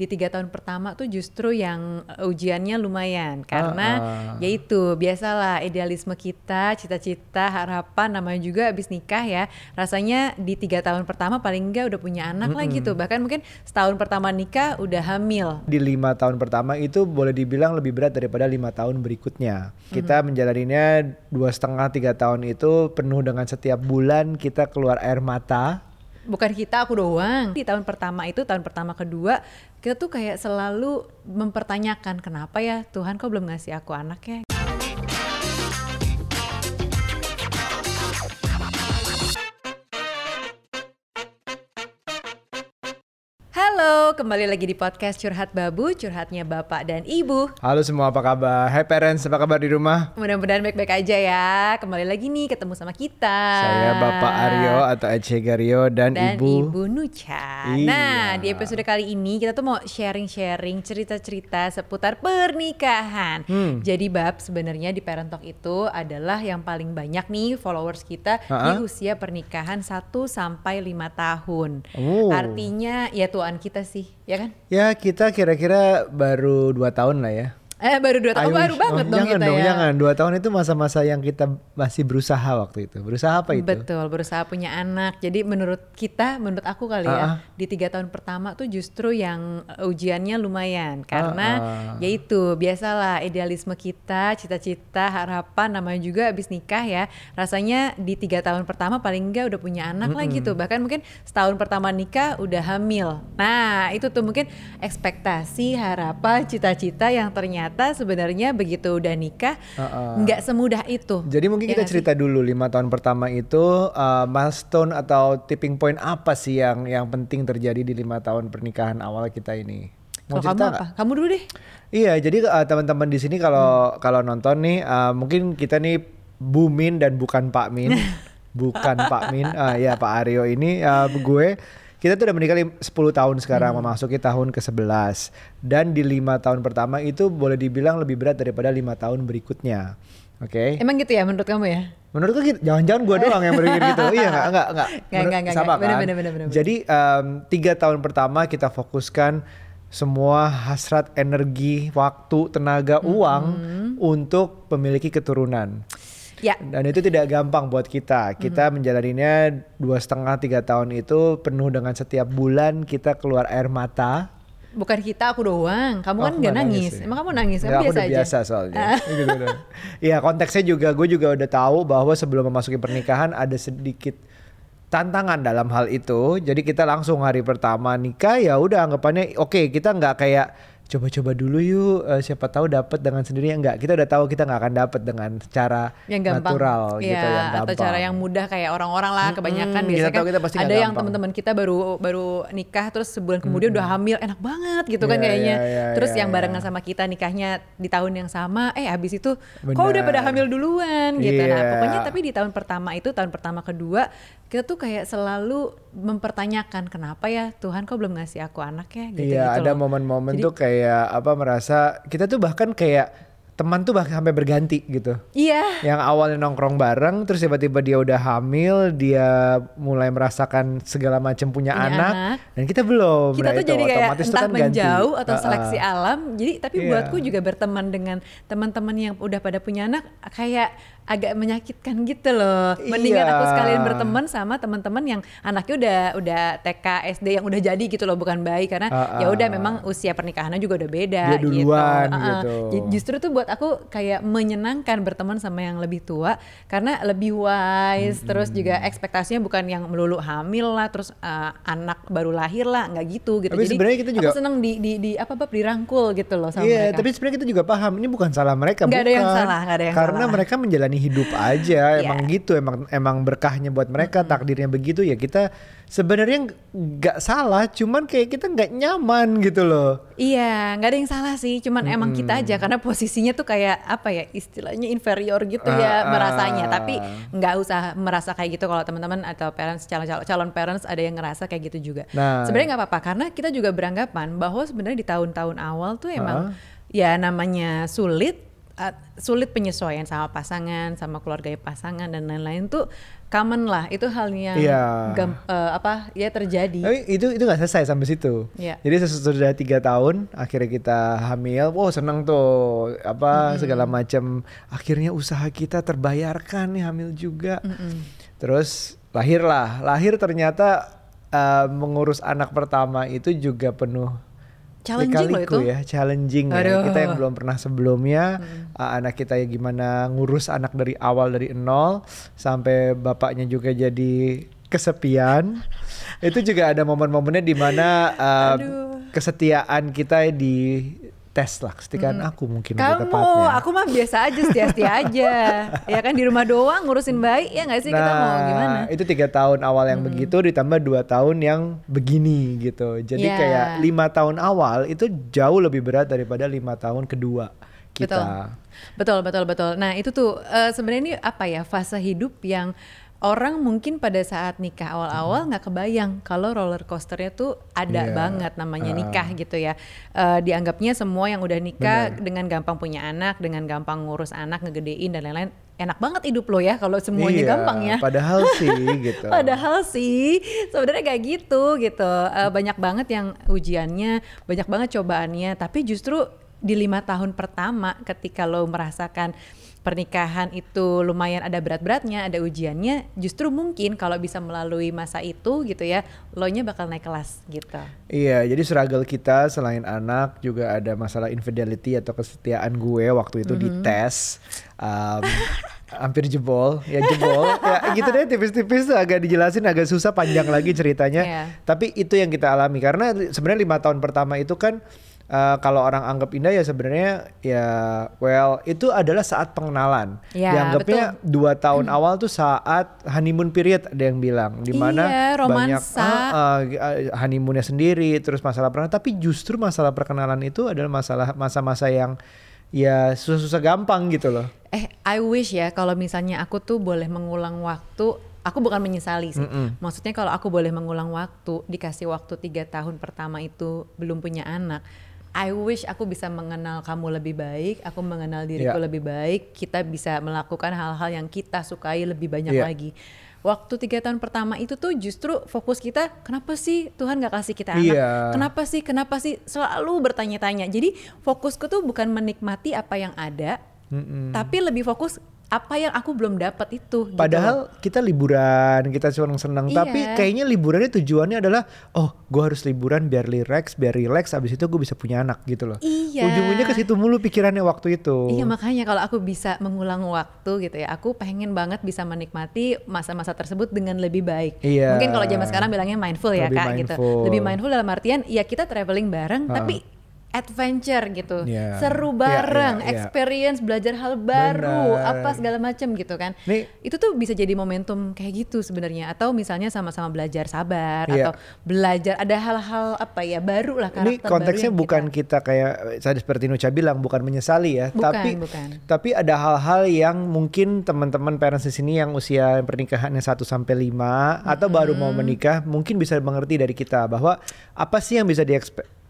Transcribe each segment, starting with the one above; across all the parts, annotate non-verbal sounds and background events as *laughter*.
di tiga tahun pertama tuh justru yang uh, ujiannya lumayan karena Ah, ah. yaitu biasalah idealisme kita, cita-cita, harapan namanya juga abis nikah ya rasanya di tiga tahun pertama paling enggak udah punya anak lah gitu bahkan mungkin setahun pertama nikah udah hamil di lima tahun pertama itu boleh dibilang lebih berat daripada lima tahun berikutnya. Kita menjalaninya dua setengah tiga tahun itu penuh dengan setiap bulan kita keluar air mata. Bukan kita aku doang. Di tahun pertama itu tahun pertama kedua kita tuh kayak selalu mempertanyakan kenapa ya Tuhan kok belum ngasih aku anak ya Halo, kembali lagi di podcast Curhat Babu, curhatnya Bapak dan Ibu. Halo semua apa kabar? Hai parents, apa kabar di rumah? Mudah-mudahan baik-baik aja ya. Kembali lagi nih ketemu sama kita. Saya Bapak Aryo atau Ece Gario dan, dan Ibu. Ibu Nucha. Iya. Nah, di episode kali ini kita tuh mau sharing-sharing cerita-cerita seputar pernikahan. Hmm. Jadi bab sebenarnya di Parent Talk itu adalah yang paling banyak nih followers kita di Ha-ha. usia pernikahan 1 sampai 5 tahun. Oh. Artinya ya tuan kita sih, ya kan? Ya kita kira-kira baru dua tahun lah ya. Eh baru 2 tahun, oh, baru banget Oh, dong jangan kita dong, ya. jangan. Dua tahun itu masa-masa yang kita masih berusaha waktu itu. Berusaha apa itu? Betul, berusaha punya anak. Jadi menurut kita, menurut aku kali ya, Ah, ah. di tiga tahun pertama tuh justru yang uh, ujiannya lumayan karena Ah, ah. yaitu biasalah idealisme kita, cita-cita, harapan namanya juga abis nikah ya. Rasanya di tiga tahun pertama paling enggak udah punya anak lah gitu. Bahkan mungkin setahun pertama nikah udah hamil. Nah itu tuh mungkin ekspektasi, harapan, cita-cita yang ternyata sebenarnya begitu udah nikah Ah, ah. nggak semudah itu. Jadi mungkin Ya kita nggak sih? cerita dulu lima tahun pertama itu uh, milestone atau tipping point apa sih yang yang penting terjadi di lima tahun pernikahan awal kita ini? Mau kamu cerita apa? nggak? Kamu dulu deh. Iya, jadi uh, teman-teman di sini kalau Hmm. kalau nonton nih uh, mungkin kita nih Bumin dan bukan Pak Min, *laughs* bukan Pak Min, uh, ya Pak Aryo ini uh, gue kita tuh udah menikah lim- 10 tahun sekarang Hmm. memasuki tahun ke-11 dan di lima tahun pertama itu boleh dibilang lebih berat daripada lima tahun berikutnya. Oke. Emang gitu ya menurut kamu ya? Menurutku gitu, jangan-jangan gue doang yang berpikir gitu. iya nggak, enggak, enggak. Nggak, nggak, nggak, sama kan? bener, bener, bener, bener. Jadi tiga tahun pertama kita fokuskan semua hasrat energi, waktu, tenaga, uang untuk memiliki keturunan. Ya. Dan itu tidak gampang buat kita. Kita menjalaninya dua setengah tiga tahun itu penuh dengan setiap bulan kita keluar air mata. Bukan kita, aku doang. Kamu Oh, kan aku nggak nggak nangis. sih. Emang kamu nangis? Kamu Ya, aku biasa udah aja. biasa soalnya. *laughs* gitu dong. Iya konteksnya juga gue juga udah tahu bahwa sebelum memasuki pernikahan ada sedikit tantangan dalam hal itu. Jadi kita langsung hari pertama nikah ya udah anggapannya oke kita nggak kayak coba-coba dulu yuk eh, siapa tahu dapat dengan sendirinya enggak kita udah tahu kita nggak akan dapat dengan cara yang gampang, natural Iya, gitu yang gampang atau cara yang mudah kayak orang-orang lah kebanyakan Mm-mm, biasanya kita kan kita pasti ada yang teman-teman kita baru baru nikah terus sebulan kemudian udah hamil enak banget gitu kan Iya, kayaknya. iya, iya, terus iya, yang iya. barengan sama kita nikahnya di tahun yang sama eh habis itu kok udah pada hamil duluan gitu. Nah Iya. pokoknya tapi di tahun pertama itu tahun pertama kedua kita tuh kayak selalu mempertanyakan kenapa ya Tuhan kok belum ngasih aku anak ya? Gitu Iya, gitu ada momen-momen tuh kayak apa merasa kita tuh bahkan kayak teman tuh bahkan sampai berganti gitu. iya Yang awalnya nongkrong bareng, terus tiba-tiba dia udah hamil, dia mulai merasakan segala macam punya, Punya anak, anak. dan kita belum. kita Nah, tuh itu jadi kayak entah kan ganti. menjauh atau Ah, seleksi ah. alam jadi tapi Iya. buatku juga berteman dengan teman-teman yang udah pada punya anak kayak agak menyakitkan gitu loh mendingan Iya. aku sekalian berteman sama teman-teman yang anaknya udah udah TK SD yang udah jadi gitu loh bukan bayi karena Ah, ya udah ah. memang usia pernikahannya juga udah beda Dia duluan gitu. Ah, ah. gitu. Ju- Justru tuh buat aku kayak menyenangkan berteman sama yang lebih tua karena lebih wise terus juga ekspektasinya bukan yang melulu hamil lah terus uh, anak baru lahir lah nggak gitu gitu Tapi jadi sebenarnya kita juga- aku seneng di di, di apa bab dirangkul gitu loh sama Iya, mereka tapi sebenarnya kita juga paham ini bukan salah mereka, Nggak ada yang bukan. salah, nggak ada yang Karena salah. mereka menjalani hidup aja, *laughs* Iya. emang gitu, emang emang berkahnya buat mereka, takdirnya begitu ya kita sebenarnya nggak salah, cuman kayak kita nggak nyaman gitu loh. iya nggak ada yang salah sih cuman emang kita aja karena posisinya tuh kayak apa ya istilahnya inferior gitu ya Ah, ah. merasanya tapi nggak usah merasa kayak gitu kalau teman-teman atau parents calon calon parents ada yang ngerasa kayak gitu juga Nah. sebenarnya nggak apa-apa karena kita juga beranggapan bahwa sebenarnya di tahun-tahun awal tuh emang Ah. ya namanya sulit uh, sulit penyesuaian sama pasangan, sama keluarga pasangan dan lain-lain tuh common lah. Itu hal yang gam- uh, apa ya terjadi. Tapi itu itu nggak selesai sampai situ. Iya. Jadi sesudah tiga tahun akhirnya kita hamil, wow seneng tuh apa segala macam. Akhirnya usaha kita terbayarkan nih hamil juga. Terus lahirlah, lahir ternyata uh, mengurus anak pertama itu juga penuh Challenging loh itu. ya, challenging ya. Aduh. Kita yang belum pernah sebelumnya, uh, anak kita ya gimana ngurus anak dari awal dari nol sampai bapaknya juga jadi kesepian. itu juga ada momen-momennya di mana uh, kesetiaan kita di tes lah, kesetiaan aku mungkin lebih Kamu, tepatnya. aku mah biasa aja, setia-setia *laughs* aja. ya kan di rumah doang ngurusin bayi, ya nggak sih kita mau gimana? Nah, itu tiga tahun awal yang begitu ditambah dua tahun yang begini gitu. Jadi Ya. kayak lima tahun awal itu jauh lebih berat daripada lima tahun kedua kita. Betul, betul, betul. Nah itu tuh eh, sebenarnya ini apa ya fase hidup yang orang mungkin pada saat nikah awal-awal nggak kebayang kalau roller coasternya tuh ada Iya, banget namanya ah. nikah gitu ya. Eh, dianggapnya semua yang udah nikah dengan gampang punya anak, dengan gampang ngurus anak, ngegedein dan lain-lain. Enak banget hidup lo ya kalau semuanya Iya, gampang ya. Padahal sih gitu. *laughs* Padahal sih sebenarnya kayak gitu gitu. Eh, banyak banget yang ujiannya, banyak banget cobaannya. Tapi justru di lima tahun pertama ketika lo merasakan pernikahan itu lumayan ada berat-beratnya, ada ujiannya, justru mungkin kalau bisa melalui masa itu gitu ya, lo nya bakal naik kelas gitu. Iya, jadi struggle kita selain anak juga ada masalah infidelity atau kesetiaan gue waktu itu di Mm-hmm. tes. Um, *laughs* hampir jebol, ya jebol. *laughs* ya gitu deh tipis-tipis agak dijelasin agak susah panjang lagi ceritanya. Iya. Tapi itu yang kita alami karena sebenarnya lima tahun pertama itu kan uh, kalau orang anggap indah ya sebenarnya ya well itu adalah saat pengenalan. Iya, Dianggapnya dua tahun awal tuh saat honeymoon period ada yang bilang di mana Iya, banyak romansa. ah, uh, honeymoonnya sendiri terus masalah perkenalan tapi justru masalah perkenalan itu adalah masalah masa-masa yang ya susah-susah gampang gitu loh Eh, I wish ya kalau misalnya aku tuh boleh mengulang waktu. Aku bukan menyesali sih. Maksudnya kalau aku boleh mengulang waktu, dikasih waktu tiga tahun pertama itu belum punya anak. I wish aku bisa mengenal kamu lebih baik, aku mengenal diriku Iya. lebih baik, kita bisa melakukan hal-hal yang kita sukai lebih banyak Iya. lagi. Waktu tiga tahun pertama itu tuh justru fokus kita, kenapa sih Tuhan gak kasih kita anak? Iya. Kenapa sih, kenapa sih? Selalu bertanya-tanya. Jadi fokusku tuh bukan menikmati apa yang ada, tapi lebih fokus apa yang aku belum dapat itu. gitu. padahal kita liburan kita senang-senang Iya. tapi kayaknya liburannya tujuannya adalah oh gue harus liburan biar relax biar relax abis itu gue bisa punya anak gitu loh Iya. ujung-ujungnya ke situ mulu pikirannya waktu itu Iya makanya kalau aku bisa mengulang waktu gitu ya, aku pengen banget bisa menikmati masa-masa tersebut dengan lebih baik. Iya. Mungkin kalau zaman sekarang bilangnya mindful ya Lebih kak gitu. mindful. Lebih mindful dalam artian ya kita traveling bareng, tapi adventure gitu, Iya. seru Iya, bareng, iya, iya. experience belajar hal baru, Benar. apa segala macam gitu kan. Nih- itu tuh bisa jadi momentum kayak gitu sebenarnya, atau misalnya sama-sama belajar sabar Iya. atau belajar ada hal-hal apa ya baru lah Ini karakter konteksnya baru bukan kita- kita, kayak tadi seperti Nucha bilang bukan menyesali ya, Bukan, tapi bukan. tapi ada hal-hal yang mungkin teman-teman parents di sini yang usia pernikahannya 1 sampai 5 atau baru mau menikah mungkin bisa mengerti dari kita bahwa apa sih yang bisa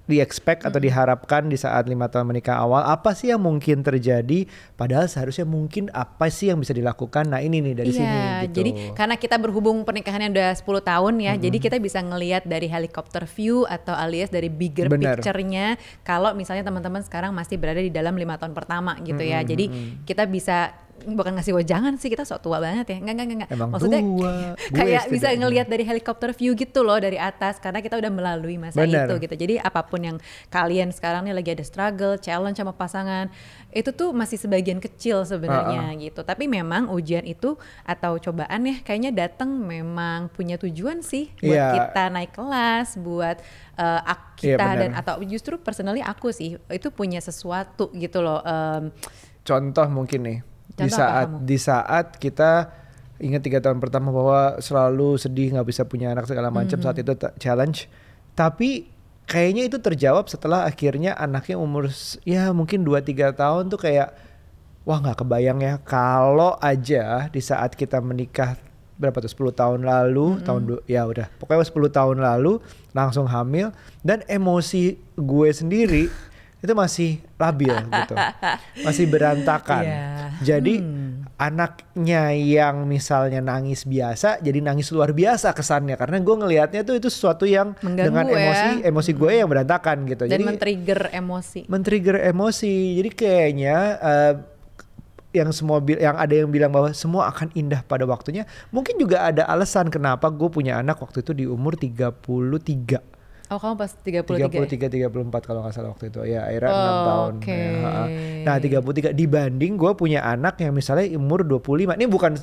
diexpect di-expect atau diharapkan di saat lima tahun menikah awal apa sih yang mungkin terjadi? Padahal seharusnya mungkin apa sih yang bisa dilakukan? Nah ini nih dari iya, sini gitu. jadi karena kita berhubung pernikahannya udah 10 tahun ya, jadi kita bisa ngelihat dari helicopter view atau alias dari bigger Benar. picture-nya. Kalau misalnya teman-teman sekarang masih berada di dalam lima tahun pertama gitu ya, jadi kita bisa bukan ngasih wejangan sih kita sok tua banget ya, enggak enggak enggak. Emang Maksudnya tua, *laughs* kayak bisa ngelihat dari helicopter view gitu loh dari atas karena kita udah melalui masa Benar. itu gitu. Jadi apa pun yang kalian sekarang nih lagi ada struggle, challenge sama pasangan, itu tuh masih sebagian kecil sebenarnya gitu. Tapi memang ujian itu atau cobaan ya kayaknya datang memang punya tujuan sih buat Iya. kita naik kelas, buat uh, kita benar. dan atau justru personally aku sih itu punya sesuatu gitu loh. Um, contoh mungkin nih Contoh apa saat kamu? di saat kita ingat tiga tahun pertama bahwa selalu sedih nggak bisa punya anak segala macam Hmm. saat itu challenge tapi kayaknya itu terjawab setelah akhirnya anaknya umur ya mungkin 2-3 tahun tuh kayak wah nggak kebayang ya kalau aja di saat kita menikah berapa tuh 10 tahun lalu tahun du- ya udah pokoknya 10 tahun lalu langsung hamil dan emosi gue sendiri itu masih labil gitu, *laughs* masih berantakan. Iya. Jadi Hmm. anaknya yang misalnya nangis biasa, jadi nangis luar biasa kesannya karena gue ngelihatnya tuh itu sesuatu yang Mengganggu dengan ya. emosi emosi gue yang berantakan gitu. Dan jadi men-trigger emosi. men-trigger emosi. Jadi kayaknya eh, yang semua yang ada yang bilang bahwa semua akan indah pada waktunya. Mungkin juga ada alasan kenapa gue punya anak waktu itu di umur 33. Oh kamu pas 33 ya? 33 34 kalau nggak salah waktu itu. Ya, akhirnya Oh, 6 tahun. oke. Ya. Nah, 33 dibanding gue punya anak yang misalnya umur 25. Ini bukan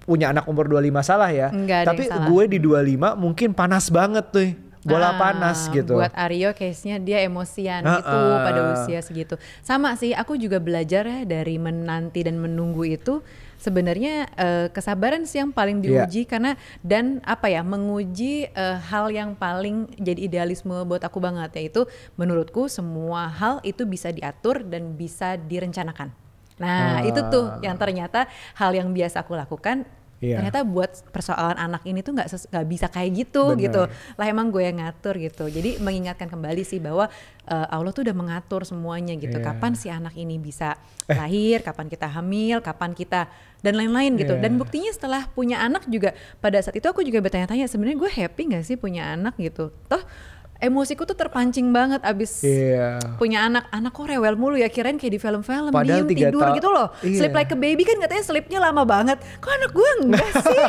punya anak umur 25 salah ya. Enggak Tapi gue di 25 mungkin panas banget tuh. Bola Ah, panas gitu. Buat Aryo case-nya dia emosian Ah, gitu ah. pada usia segitu. Sama sih, aku juga belajar ya dari menanti dan menunggu itu sebenarnya eh, kesabaran sih yang paling Iya. diuji karena dan apa ya menguji eh, hal yang paling jadi idealisme buat aku banget yaitu menurutku semua hal itu bisa diatur dan bisa direncanakan. Nah, itu tuh yang ternyata hal yang biasa aku lakukan Iya. ternyata buat persoalan anak ini tuh nggak nggak bisa kayak gitu Bener. gitu lah emang gue yang ngatur gitu jadi mengingatkan kembali sih bahwa eh, Allah tuh udah mengatur semuanya gitu Iya. kapan si anak ini bisa lahir kapan kita hamil kapan kita dan lain-lain gitu Iya. dan buktinya setelah punya anak juga pada saat itu aku juga bertanya-tanya sebenarnya gue happy nggak sih punya anak gitu toh emosiku tuh terpancing banget abis Iya. punya anak anak kok rewel mulu ya kirain kayak di film-film diem tidur gitu loh Iya. sleep like a baby kan katanya sleepnya lama banget kok anak gue enggak *laughs* sih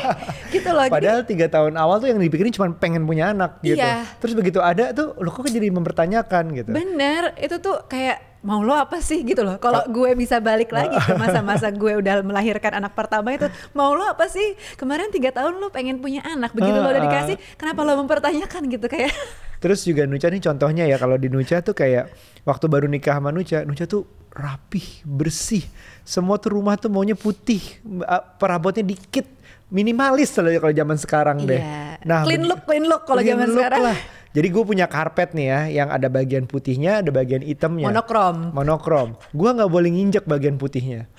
gitu loh Padahal tiga tahun awal tuh yang dipikirin cuma pengen punya anak gitu. Iya. Terus begitu ada tuh, lo kok jadi mempertanyakan gitu. Bener, itu tuh kayak mau lo apa sih gitu loh. Kalau gue bisa balik lagi ke masa-masa *laughs* gue udah melahirkan anak pertama itu, mau lo apa sih? Kemarin tiga tahun lo pengen punya anak, begitu lo udah Ah, ah. dikasih, kenapa lo mempertanyakan gitu kayak? Terus juga Nucha nih contohnya ya kalau di Nucha tuh kayak waktu baru nikah sama Nucha, Nucha tuh rapih, bersih. Semua tuh rumah tuh maunya putih, uh, perabotnya dikit, minimalis lah kalau zaman sekarang deh. Iya. Clean look, clean look kalau zaman look sekarang. Lah. Jadi gue punya karpet nih ya, yang ada bagian putihnya, ada bagian hitamnya. Monokrom. Monokrom. Gua nggak boleh nginjek bagian putihnya. *laughs*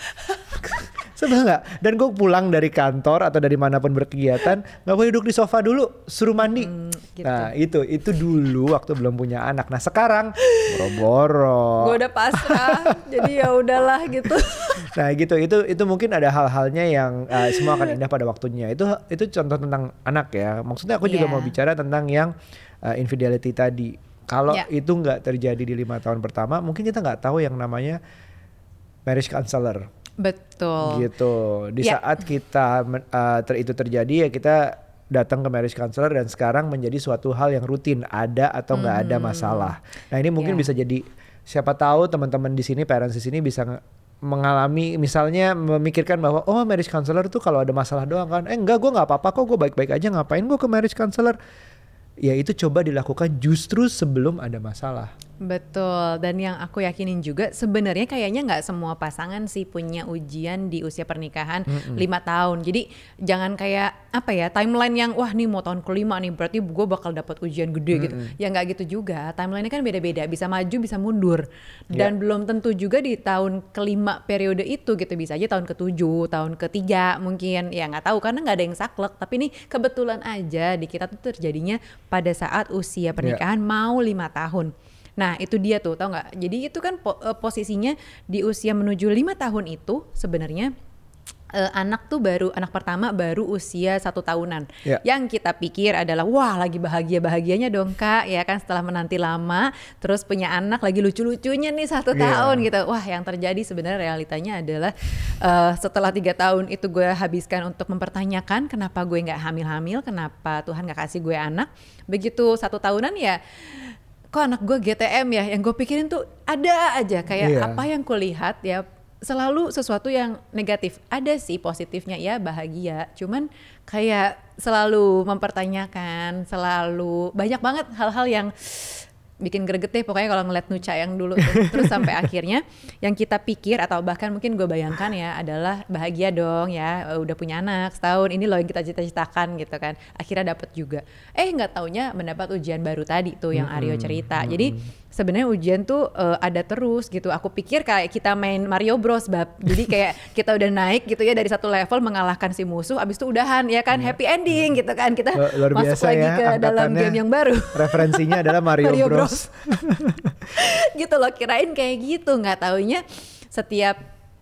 Sebel nggak? Dan gue pulang dari kantor atau dari mana pun berkegiatan nggak boleh duduk di sofa dulu, suruh mandi. gitu. Nah itu itu dulu waktu belum punya anak. Nah sekarang boro-boro. Gue udah pasrah, jadi ya udahlah gitu. *laughs* Nah gitu itu itu mungkin ada hal-halnya yang uh, semua akan indah pada waktunya. Itu itu contoh tentang anak ya. Maksudnya aku juga Iya. mau bicara tentang yang uh, infidelity tadi. Kalau Iya. itu nggak terjadi di lima tahun pertama, mungkin kita nggak tahu yang namanya marriage counselor Betul. gitu. Di Ya. saat kita uh, ter- itu terjadi ya kita datang ke marriage counselor dan sekarang menjadi suatu hal yang rutin ada atau nggak ada masalah. Nah ini mungkin Ya. bisa jadi siapa tahu teman-teman di sini parents di sini bisa mengalami misalnya memikirkan bahwa oh marriage counselor tuh kalau ada masalah doang kan eh enggak gue nggak apa-apa kok gue baik-baik aja ngapain gue ke marriage counselor ya itu coba dilakukan justru sebelum ada masalah Betul, dan yang aku yakinin juga sebenarnya kayaknya nggak semua pasangan sih punya ujian di usia pernikahan lima tahun. Jadi jangan kayak apa ya timeline yang wah nih mau tahun kelima nih berarti gue bakal dapat ujian gede gitu. Ya nggak gitu juga. Timelinenya kan beda-beda, bisa maju bisa mundur. Dan belum tentu juga di tahun kelima periode itu gitu bisa aja tahun ketujuh, tahun ketiga mungkin ya nggak tahu karena nggak ada yang saklek. Tapi ini kebetulan aja di kita tuh terjadinya pada saat usia pernikahan mau lima tahun. Nah itu dia tuh tau nggak? Jadi itu kan po- eh, posisinya di usia menuju lima tahun itu sebenarnya eh, anak tuh baru anak pertama baru usia satu tahunan. Ya. Yang kita pikir adalah wah lagi bahagia bahagianya dong kak ya kan setelah menanti lama terus punya anak lagi lucu-lucunya nih satu Iya. tahun gitu. Wah yang terjadi sebenarnya realitanya adalah eh, setelah tiga tahun itu gue habiskan untuk mempertanyakan kenapa gue nggak hamil-hamil, kenapa Tuhan nggak kasih gue anak. Begitu satu tahunan ya kok anak gue GTM ya? Yang gue pikirin tuh ada aja. Kayak Iya. apa yang kulihat ya selalu sesuatu yang negatif. Ada sih positifnya ya bahagia. Cuman kayak selalu mempertanyakan selalu banyak banget hal-hal yang bikin greget deh pokoknya kalau ngeliat Nuca yang dulu tuh. *laughs* terus sampai akhirnya yang kita pikir atau bahkan mungkin gue bayangkan ya adalah bahagia dong ya eh, udah punya anak setahun ini loh yang kita cita-citakan gitu kan akhirnya dapat juga eh nggak taunya mendapat ujian baru tadi tuh yang Aryo cerita jadi sebenarnya ujian tuh uh, ada terus gitu. Aku pikir kayak kita main Mario Bros bab. Jadi kayak kita udah naik gitu ya dari satu level mengalahkan si musuh, abis itu udahan ya kan happy ending gitu kan. Kita Luar masuk biasa lagi ya, ke dalam game yang baru. Referensinya adalah *laughs* Mario, Mario Bros. *laughs* gitu loh kirain kayak gitu nggak taunya setiap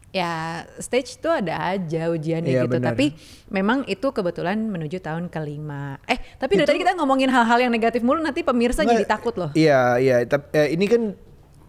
ya stage tuh ada aja ujiannya Iya, gitu benar. tapi memang itu kebetulan menuju tahun kelima eh tapi dari Itu- tadi kita ngomongin hal-hal yang negatif mulu nanti pemirsa jadi takut loh Iya, iya. Tap- eh, ini kan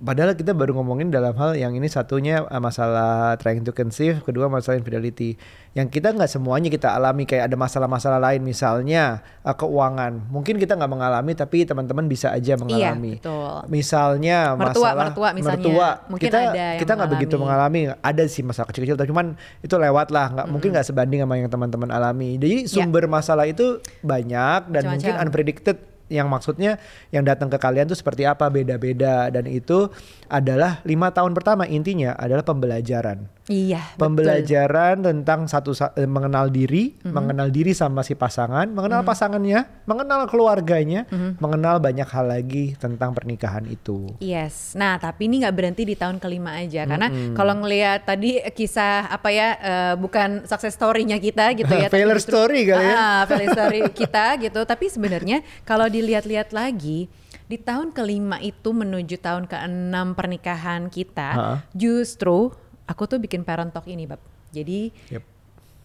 padahal kita baru ngomongin dalam hal yang ini satunya eh, masalah trying to conceive, kedua masalah infidelity. Yang kita nggak semuanya kita alami kayak ada masalah-masalah lain misalnya eh, keuangan. Mungkin kita nggak mengalami tapi teman-teman bisa aja mengalami. Iya, betul. Misalnya Mertua, masalah mertua misalnya. mertua. Mungkin kita ada yang kita nggak begitu mengalami. Ada sih masalah kecil-kecil, tapi cuman itu lewat lah. Nggak mungkin nggak sebanding sama yang teman-teman alami. Jadi sumber masalah itu banyak dan mungkin Macam-macam. unpredicted yang maksudnya yang datang ke kalian tuh seperti apa beda-beda. Dan itu adalah lima tahun pertama intinya adalah pembelajaran iya betul. pembelajaran tentang satu sa- eh, mengenal diri Mhm. mengenal diri sama si pasangan mengenal pasangannya mengenal keluarganya Mhm. mengenal banyak hal lagi tentang pernikahan itu Yes, nah tapi ini nggak berhenti di tahun kelima aja karena kalau ngelihat tadi kisah apa ya eh, bukan success story-nya kita gitu ya, *laughs* Failure justru- story kali ya. Ah, failure *laughs* story kita gitu. Tapi sebenarnya kalau dilihat-lihat lagi di tahun kelima itu menuju tahun keenam pernikahan kita, Ha. justru aku tuh bikin parent talk ini, bab. Jadi Yep.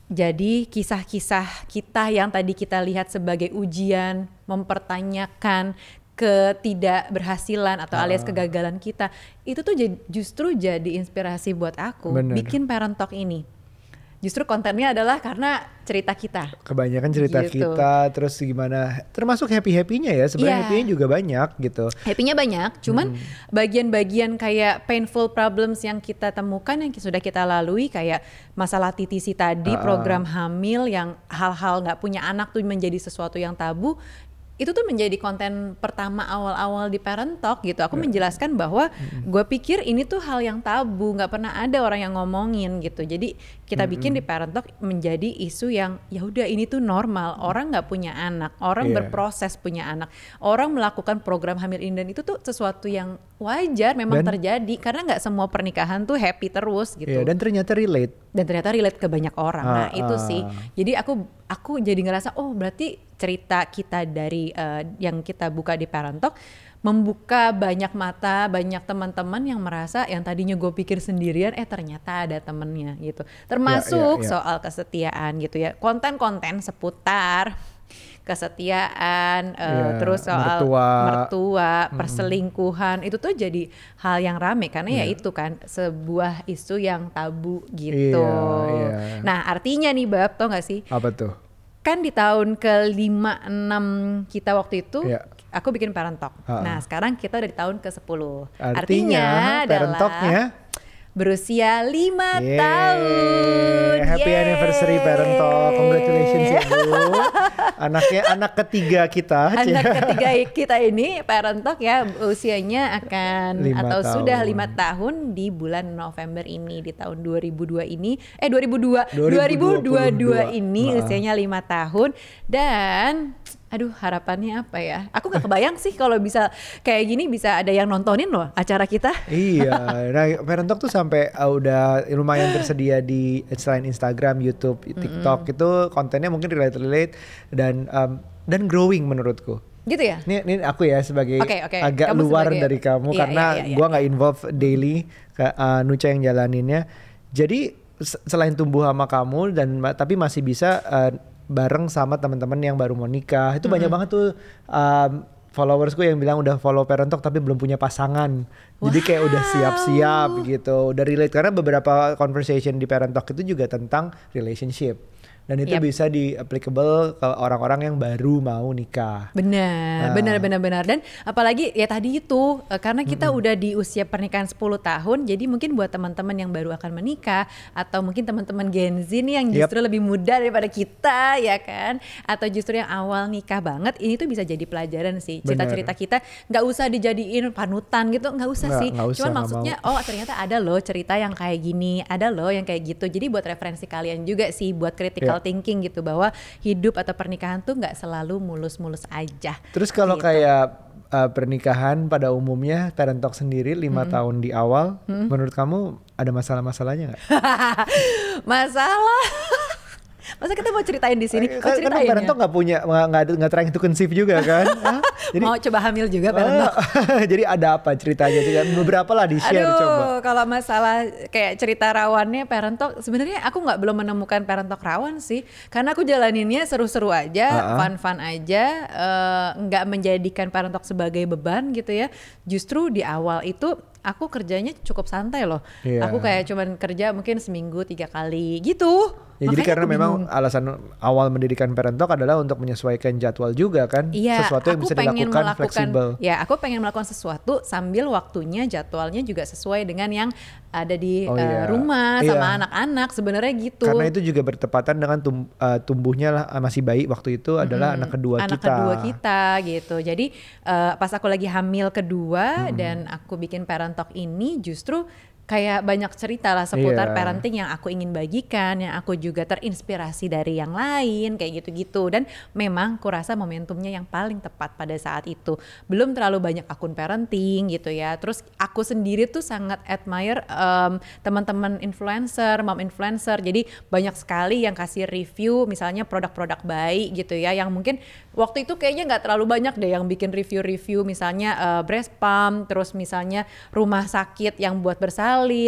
jadi kisah-kisah kita yang tadi kita lihat sebagai ujian, mempertanyakan ketidakberhasilan atau alias kegagalan kita, itu tuh justru jadi inspirasi buat aku Bener. bikin parent talk ini. Justru kontennya adalah karena cerita kita. kebanyakan cerita Gitu. kita terus gimana termasuk happy happynya ya sebenarnya Iya. happynya juga banyak gitu Happy-nya banyak, cuman bagian-bagian kayak painful problems yang kita temukan yang sudah kita lalui kayak masalah TTC tadi, ah. program hamil yang hal-hal nggak punya anak tuh menjadi sesuatu yang tabu. Itu tuh menjadi konten pertama awal-awal di Parent Talk gitu. Aku menjelaskan bahwa gue pikir ini tuh hal yang tabu, nggak pernah ada orang yang ngomongin gitu. Jadi kita bikin di Parent Talk menjadi isu yang ya udah ini tuh normal. Orang nggak punya anak, orang Iya. berproses punya anak, orang melakukan program hamil ini dan itu tuh sesuatu yang wajar memang Dan- terjadi karena nggak semua pernikahan tuh happy terus gitu ya dan ternyata relate dan ternyata relate ke banyak orang. Ah, nah, itu ah. sih. Jadi aku aku jadi ngerasa oh berarti cerita kita dari eh, yang kita buka di Parent Talk membuka banyak mata, banyak teman-teman yang merasa yang tadinya gue pikir sendirian eh ternyata ada temennya gitu. Termasuk ya, ya. soal kesetiaan gitu ya. Konten-konten seputar kesetiaan eh, Iya, terus soal mertua. mertua, perselingkuhan itu tuh jadi hal yang rame karena ya Iya. itu kan sebuah isu yang tabu gitu. Iya, iya. Nah, artinya nih Bab, tau gak sih? apa tuh Kan di tahun ke-5 6 kita waktu itu Iya. aku bikin parent talk. Ha-ha. Nah, sekarang kita udah di tahun ke-10. artinya parent adalah talknya berusia 5 Yeay, tahun. Happy Yeay. anniversary parent talk. Congratulations ya Bu. *laughs* Anaknya anak ketiga kita. Anak ketiga kita ini parent talk ya usianya akan Lima atau tahun. sudah lima tahun di bulan November ini di tahun 2002 ini eh 2002 2022 2022 ini Maaf. usianya lima tahun dan aduh harapannya apa ya aku nggak kebayang sih kalau bisa kayak gini bisa ada yang nontonin loh acara kita *laughs* iya, nah parent talk tuh sampai uh, udah lumayan tersedia di selain Instagram, YouTube, TikTok itu kontennya mungkin relate-relate dan um, dan growing menurutku. gitu ya Ini, ini aku ya sebagai Oke, oke. agak Kamu luar sebagai- dari kamu Iya, karena iya, iya, iya. gua nggak involve daily ke uh, Nuca yang jalaninnya. Jadi se- selain tumbuh sama kamu dan tapi masih bisa uh, bareng sama teman-teman yang baru mau nikah. Itu banyak banget tuh um, followersku yang bilang udah follow Parent Talk tapi belum punya pasangan. Jadi kayak udah siap-siap gitu. Udah relate karena beberapa conversation di Parent Talk itu juga tentang relationship. Dan itu Yep. bisa di applicable ke orang-orang yang baru mau nikah. Benar, Ah. benar, benar, benar. Dan apalagi ya tadi itu eh, karena kita udah di usia pernikahan 10 tahun, jadi mungkin buat teman-teman yang baru akan menikah atau mungkin teman-teman Gen Z nih yang Yep. justru lebih muda daripada kita ya kan, atau justru yang awal nikah banget, ini tuh bisa jadi pelajaran sih. Cerita-cerita kita nggak usah dijadiin panutan gitu, nggak usah Nggak, sih. nggak usah, Cuman maksudnya oh ternyata ada loh cerita yang kayak gini, ada loh yang kayak gitu. Jadi buat referensi kalian juga sih buat critical Ya. thinking gitu bahwa hidup atau pernikahan tuh nggak selalu mulus-mulus aja. Terus kalau Gitu. kayak uh, pernikahan pada umumnya parent talk sendiri lima Hmm. tahun di awal, menurut kamu ada masalah-masalahnya nggak? *laughs* Masalah. Masa kita mau ceritain di sini? Kok Kan, kan ceritain parent ya? nggak punya nggak nggak trying to conceive juga kan? *laughs* Jadi mau coba hamil juga parent talk? Ah, *laughs* jadi ada apa ceritanya? Juga beberapa lah di share Aduh, coba. kalau masalah kayak cerita rawannya parent talk, sebenarnya aku nggak belum menemukan parent talk rawan sih, karena aku jalaninnya seru-seru aja, fun-fun aja, eh, nggak menjadikan parent talk sebagai beban gitu ya. Justru di awal itu aku kerjanya cukup santai loh. Iya. Aku kayak cuman kerja mungkin seminggu tiga kali gitu. Ya, jadi karena memang bingung. alasan awal mendirikan parent talk adalah untuk menyesuaikan jadwal juga kan, Iya, sesuatu yang bisa dilakukan fleksibel. Ya, aku pengen melakukan sesuatu sambil waktunya, jadwalnya juga sesuai dengan yang ada di Oh, eh, iya. rumah Iya. sama anak-anak. Sebenarnya gitu. Karena itu juga bertepatan dengan tum- uh, tumbuhnya lah uh, masih bayi waktu itu adalah anak kedua anak kita. kedua kita gitu. Jadi eh, pas aku lagi hamil kedua dan aku bikin parent talk ini justru kayak banyak cerita lah seputar Iya. parenting yang aku ingin bagikan, yang aku juga terinspirasi dari yang lain kayak gitu-gitu. Dan memang kurasa momentumnya yang paling tepat pada saat itu. Belum terlalu banyak akun parenting gitu ya. Terus aku sendiri tuh sangat admire em, teman-teman influencer, mom influencer. Jadi banyak sekali yang kasih review misalnya produk-produk bayi gitu ya yang mungkin waktu itu kayaknya nggak terlalu banyak deh yang bikin review-review misalnya eh, breast pump, terus misalnya rumah sakit yang buat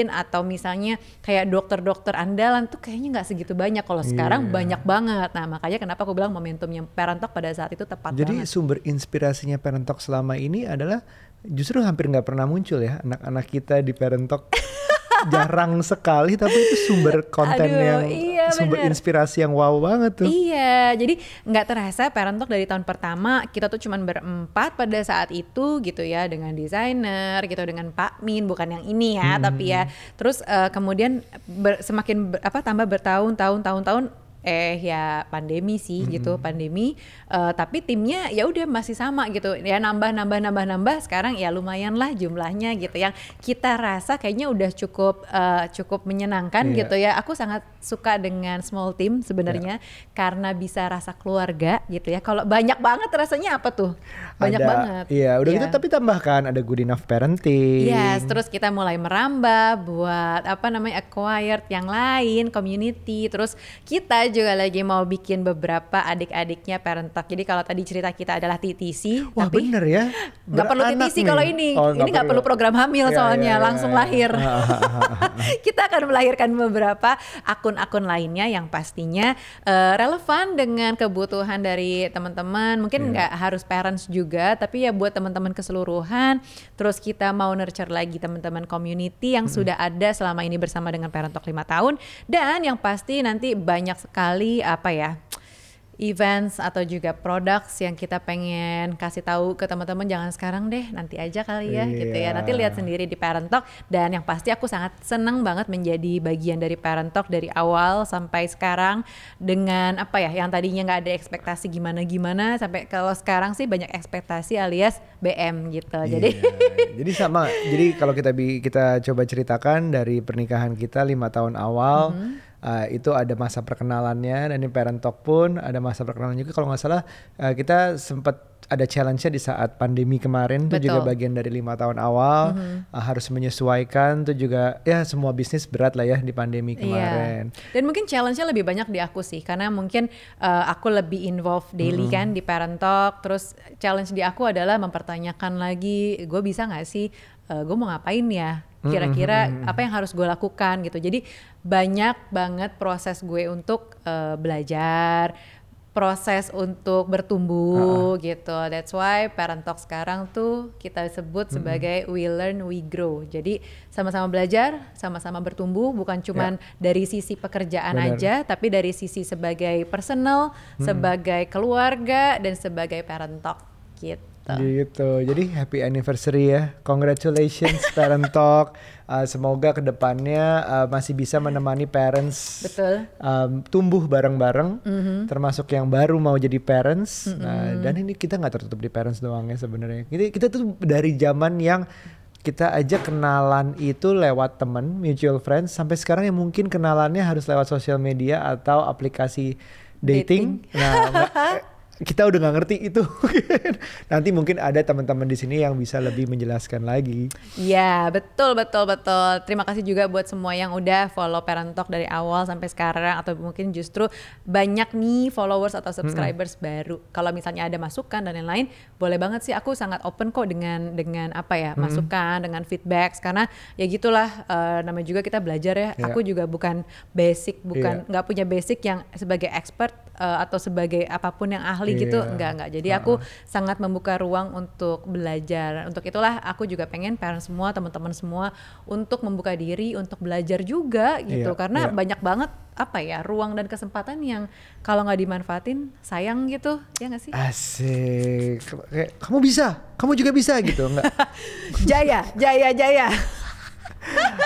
atau misalnya kayak dokter-dokter andalan tuh kayaknya nggak segitu banyak. Kalau sekarang Iya. banyak banget. Nah makanya kenapa aku bilang momentumnya parent talk pada saat itu tepat Jadi banget. sumber inspirasinya parent talk selama ini adalah justru hampir nggak pernah muncul ya anak-anak kita di parent talk. *laughs* Jarang sekali tapi itu sumber konten Aduh, yang iya, sumber bener. inspirasi yang wow banget tuh. Iya, jadi nggak terasa Parent Talk dari tahun pertama kita tuh cuman berempat pada saat itu gitu ya dengan desainer gitu dengan Pak Min bukan yang ini ya tapi ya terus eh, kemudian ber- semakin ber- apa tambah bertahun-tahun tahun-tahun eh ya pandemi sih gitu pandemi. Eh, tapi timnya ya udah masih sama gitu. Ya nambah nambah nambah nambah sekarang ya lumayan lah jumlahnya gitu. Yang kita rasa kayaknya udah cukup eh, cukup menyenangkan Iya. gitu ya. Aku sangat suka dengan small team sebenarnya karena bisa rasa keluarga gitu ya. Kalau banyak banget rasanya apa tuh? Banyak Ada- banget. Iya, udah Iya. gitu tapi tambahkan ada good enough parenting. Yes, terus kita mulai merambah buat apa namanya acquired yang lain, community. Terus kita juga lagi mau bikin beberapa adik-adiknya parent talk. Jadi kalau tadi cerita kita adalah TTC, Wah tapi bener ya. *laughs* nggak perlu TTC kalau ini. Oh, ini nggak perlu program hamil Iya, soalnya, iya, iya, langsung lahir. Ah, ah, ah. kita akan melahirkan beberapa akun-akun lainnya yang pastinya eh, relevan dengan kebutuhan dari teman-teman. Mungkin Iya. nggak harus parents juga, tapi ya buat teman-teman keseluruhan. Terus kita mau nurture lagi teman-teman community yang sudah ada selama ini bersama dengan Parent Talk 5 tahun dan yang pasti nanti banyak sekali apa ya events atau juga products yang kita pengen kasih tahu ke teman-teman jangan sekarang deh nanti aja kali ya gitu ya nanti Iya. lihat sendiri di Parent Talk dan yang pasti aku sangat senang banget menjadi bagian dari Parent Talk dari awal sampai sekarang dengan apa ya yang tadinya nggak ada ekspektasi gimana-gimana sampai kalau sekarang sih banyak ekspektasi alias BM gitu jadi Iya, *laughs* jadi sama. Jadi kalau kita kita coba ceritakan dari pernikahan kita lima tahun awal. Mm-hmm. Uh, itu ada masa perkenalannya dan di parent talk pun ada masa perkenalan juga kalau nggak salah uh, kita sempat ada challenge-nya di saat pandemi kemarin itu juga bagian dari lima tahun awal Mm-hmm. uh, harus menyesuaikan itu juga ya semua bisnis berat lah ya di pandemi kemarin. Iya. Dan mungkin challenge-nya lebih banyak di aku sih, karena mungkin uh, aku lebih involved daily kan di parent talk. Terus challenge di aku adalah mempertanyakan lagi, gue bisa nggak sih, uh, gue mau ngapain ya? Kira-kira apa yang harus gue lakukan gitu. Jadi banyak banget proses gue untuk uh, belajar proses untuk bertumbuh gitu. That's why Parent Talk sekarang tuh kita sebut sebagai we learn we grow. Jadi sama-sama belajar, sama-sama bertumbuh bukan cuman dari sisi pekerjaan Benar. aja tapi dari sisi sebagai personal, sebagai keluarga dan sebagai Parent Talk gitu. Gitu. Jadi happy anniversary ya. Congratulations *laughs* Parent Talk. Uh, semoga ke depannya uh, masih bisa menemani parents Betul. um, tumbuh bareng-bareng. Termasuk yang baru mau jadi parents. Nah, dan ini kita nggak tertutup di parents doang ya sebenarnya. Kita kita tuh dari zaman yang kita aja kenalan itu lewat temen mutual friends sampai sekarang yang mungkin kenalannya harus lewat sosial media atau aplikasi dating. Nah, nggak- *laughs* kita udah nggak ngerti itu. *laughs* Nanti mungkin ada teman-teman di sini yang bisa lebih menjelaskan lagi. Iya, betul betul betul. Terima kasih juga buat semua yang udah follow Parent Talk dari awal sampai sekarang atau mungkin justru banyak nih followers atau subscribers hmm. baru. Kalau misalnya ada masukan dan lain-lain, boleh banget sih aku sangat open kok dengan dengan apa ya, hmm. masukan, dengan feedback karena ya gitulah uh, namanya juga kita belajar ya. Yeah. Aku juga bukan basic, bukan iya. nggak yeah. punya basic yang sebagai expert uh, atau sebagai apa pun yang ahli yeah. gitu enggak enggak jadi aku uh -uh. sangat membuka ruang untuk belajar untuk itulah aku juga pengen parents semua teman-teman semua untuk membuka diri untuk belajar juga gitu yeah. karena yeah. banyak banget apa ya ruang dan kesempatan yang kalau nggak dimanfaatin sayang gitu ya nggak sih asik kamu bisa kamu juga bisa gitu enggak *laughs* jaya jaya jaya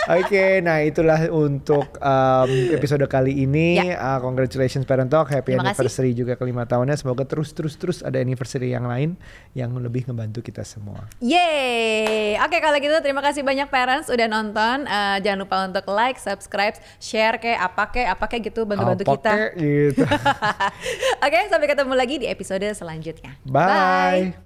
Oke, okay, nah itulah untuk um, episode kali ini. Ya. Uh, congratulations Parent Talk, happy terima anniversary kasih. juga kelima tahunnya. Semoga terus terus terus ada anniversary yang lain yang lebih membantu kita semua. Yeay, oke okay, kalau gitu terima kasih banyak parents udah nonton. Uh, jangan lupa untuk like, subscribe, share kayak apa kayak apa kayak gitu bantu-bantu kita. gitu. *laughs* oke, okay, sampai ketemu lagi di episode selanjutnya. Bye. Bye.